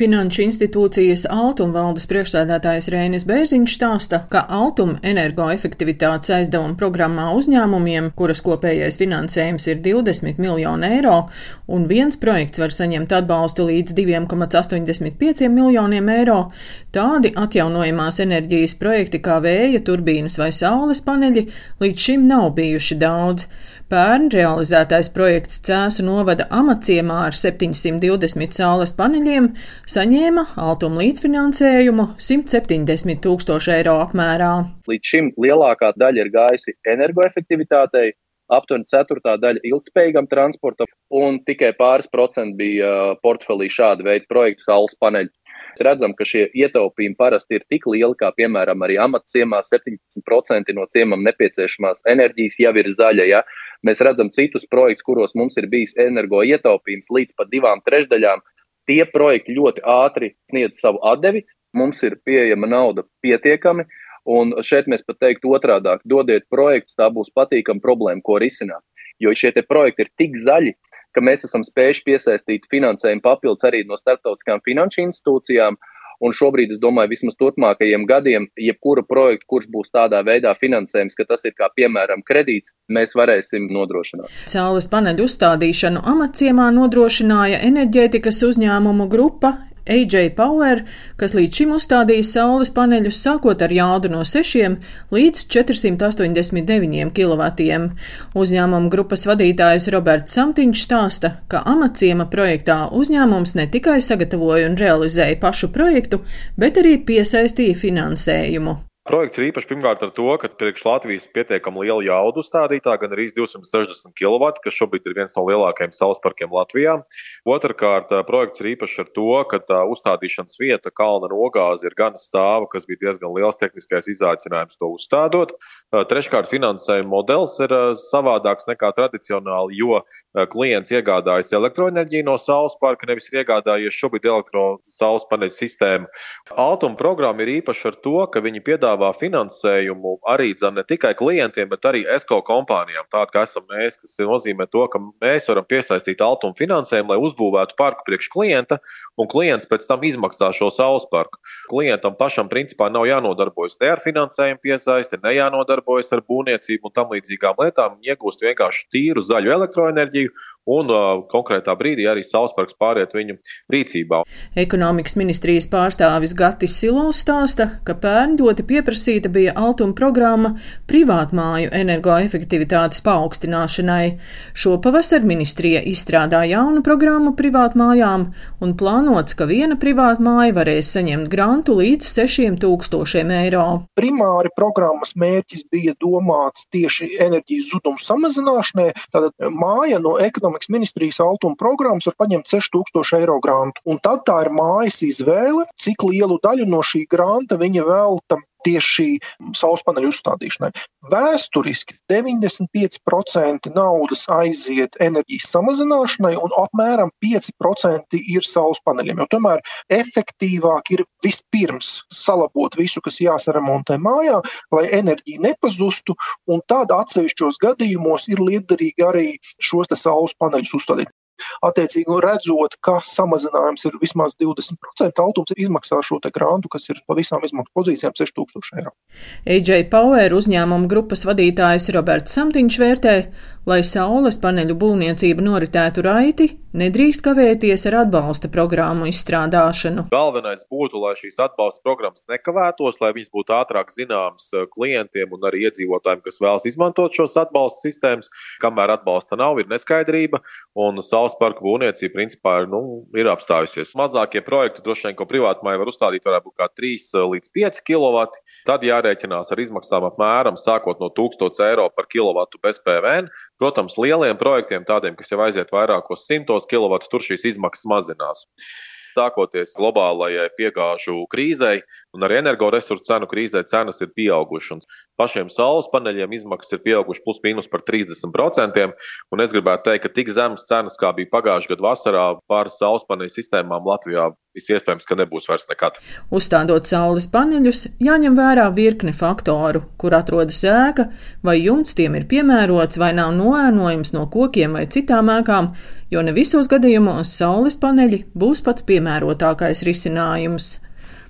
Finanšu institūcijas Altuma valdes priekšsēdētājs Rēnis Bērziņš stāsta, ka Altuma energoefektivitātes aizdevuma programmā uzņēmumiem, kuras kopējais finansējums ir 20 miljoni eiro, un viens projekts var saņemt atbalstu līdz 2,85 miljoniem eiro, tādi atjaunojamās enerģijas projekti kā vēja turbīnas vai saules paneļi līdz šim nav bijuši daudz. Pērn realizētais projekts Cēsu novada amaciemā ar 720 saules paneļiem saņēma altuma līdzfinansējumu 170 tūkstoši eiro apmērā. Līdz šim lielākā daļa ir gājusi energoefektivitātei, aptuveni ceturtā daļa ilgspējīgam transportam, un tikai pāris procenti bija portfelī šāda veida projekta saules paneļu. Redzam, ka šie ietaupījumi parasti ir tik lieli, kā piemēram arī amatciemā 17% no ciemam nepieciešamās enerģijas jau ir zaļa. Ja? Mēs redzam citus projektus, kuros mums ir bijis energo ietaupījums līdz pat divām trešdaļām. Tie projekti ļoti ātri sniedz savu atdevi, mums ir pieejama nauda pietiekami, un šeit mēs pat teiktu otrādāk, dodiet projektus, tā būs patīkama problēma, ko risināt. Jo šie projekti ir tik zaļi, ka mēs esam spējuši piesaistīt finansējumu papildus arī no starptautiskām finanšu institūcijām. Un šobrīd, es domāju, vismaz turpmākajiem gadiem, jebkura projekta, kurš būs tādā veidā finansējums, ka tas ir kā piemēram kredīts, mēs varēsim nodrošināt. Saules paneļu uzstādīšanu amatciemā nodrošināja enerģētikas uzņēmumu grupa AJ Power, kas līdz šim uzstādījis saules paneļus sākot ar jaudu no 6 līdz 489 kW. Uzņēmuma grupas vadītājs Roberts Samtiņš stāsta, ka amatciema projektā uzņēmums ne tikai sagatavoja un realizēja pašu projektu, bet arī piesaistīja finansējumu. Projekts ir īpašs pirmkārt ar to, ka priekš Latvijas pietiekami liela jaudu stādītā, gan arī 260 kW, kas šobrīd ir viens no lielākajiem saules parkiem Latvijā. Otrakārt, projekts ir īpašs ar to, ka tā uzstādīšanas vieta kalna nogāze ir gana stāva, kas bija diezgan liels tehniskais izaicinājums to uzstādot. Treškārt, finansējuma modelis ir savādāks nekā tradicionāli, jo klients iegādājas elektroenerģiju no saules parka, nevis ir iegādājies šobrīd elektrosaules paneļu sistēmu. Altuma programma ir īpaša ar to, ka viņi piedāvā piedāvā finansējumu arī dzem, ne tikai klientiem, bet arī ESCO kompānijām, tāda kā esam mēs, kas nozīmē to, ka mēs varam piesaistīt altumu finansējumu, lai uzbūvētu parku priekš klienta, un klients pēc tam izmaksā šo saules parku. Klientam pašam principā nav jānodarbojas ne ar finansējumu piesaisti, ne jānodarbojas ar būvniecību un tam līdzīgām lietām. Iegūst vienkārši tīru zaļu elektroenerģiju un uh, konkrētā brīdī arī Sausparks pāriet viņu rīcībā. Ekonomikas ministrijas pārstāvis Gatis Silovs stāsta, ka pērn ļoti pieprasīta bija altuma programma privātmāju energoefektivitātes paaugstināšanai. Šopavasar ministrija izstrādā jaunu programmu privātmājām un plānots, ka viena privātmāja varēs saņemt grantu līdz 6000 eiro. Primāri programmas mērķis bija domāts tieši enerģijas zudumu samazināšanai. Tātad māja no ekonomikas ministrijas altuma programmas var paņemt 6000 eiro grantu. Un tad tā ir mājas izvēle, cik lielu daļu no šī granta viņa velta tieši saules paneļu uzstādīšanai. Vēsturiski 95% naudas aiziet enerģijas samazināšanai un apmēram 5% ir saules paneļiem. Jo tomēr efektīvāk ir vispirms salabot visu, kas jāsaremontē mājā, lai enerģija nepazustu, un tad atsevišķos gadījumos ir liederīgi arī šos saules paneļus uzstādīt. Attiecīgi, redzot, ka samazinājums ir vismaz 20%, Altums izmaksā šo grantu, kas ir pa visām izmaksu pozīcijām 6000 eiro. AJ Power uzņēmuma grupas vadītājs Roberts Samtiņš vērtē, lai saules paneļu būvniecība noritētu raiti, nedrīkst kavēties ar atbalsta programmu izstrādāšanu. Galvenais būtu, lai šīs atbalsta programmas nekavētos, lai viņas būtu ātrāk zināmas eh, klientiem un arī iedzīvotājiem, kas vēlas izmantot šos atbalsta sistēmas. Kamēr atbalsta nav, ir neskaidrība, un saules parku būvniecība principā ir, nu, ir apstājusies. Mazākie projekti, droši vien, ko privātmāji var uzstādīt, varētu būt kā 3 eh, līdz 5 kW. Tad jārēķinās ar izmaksām apmēram sākot no 1000 eiro par kilovatu bez PVN. Protams, lieliem projektiem, tādiem, kas jau aiziet vairākos simtos kilovatu, tur šīs izmaksas mazinās. Sākoties globālajai piegāžu krīzei un arī energoresursu cenu krīzē, cenas ir pieaugušas. Pašiem saules paneļiem izmaksas ir pieaugušas plus mīnus par 30%. Un es gribētu teikt, ka tik zemes cenas, kā bija pagājušā gada vasarā, pāris saules paneļu sistēmām Latvijā Visiespējams, ka nebūs vairs nekad. Uzstādot saules paneļus, jāņem vērā virkne faktoru, kur atrodas ēka, vai jumts tiem ir piemērots, vai nav noēnojums no kokiem vai citām ēkām, jo ne visos gadījumos saules paneļi būs pats piemērotākais risinājums.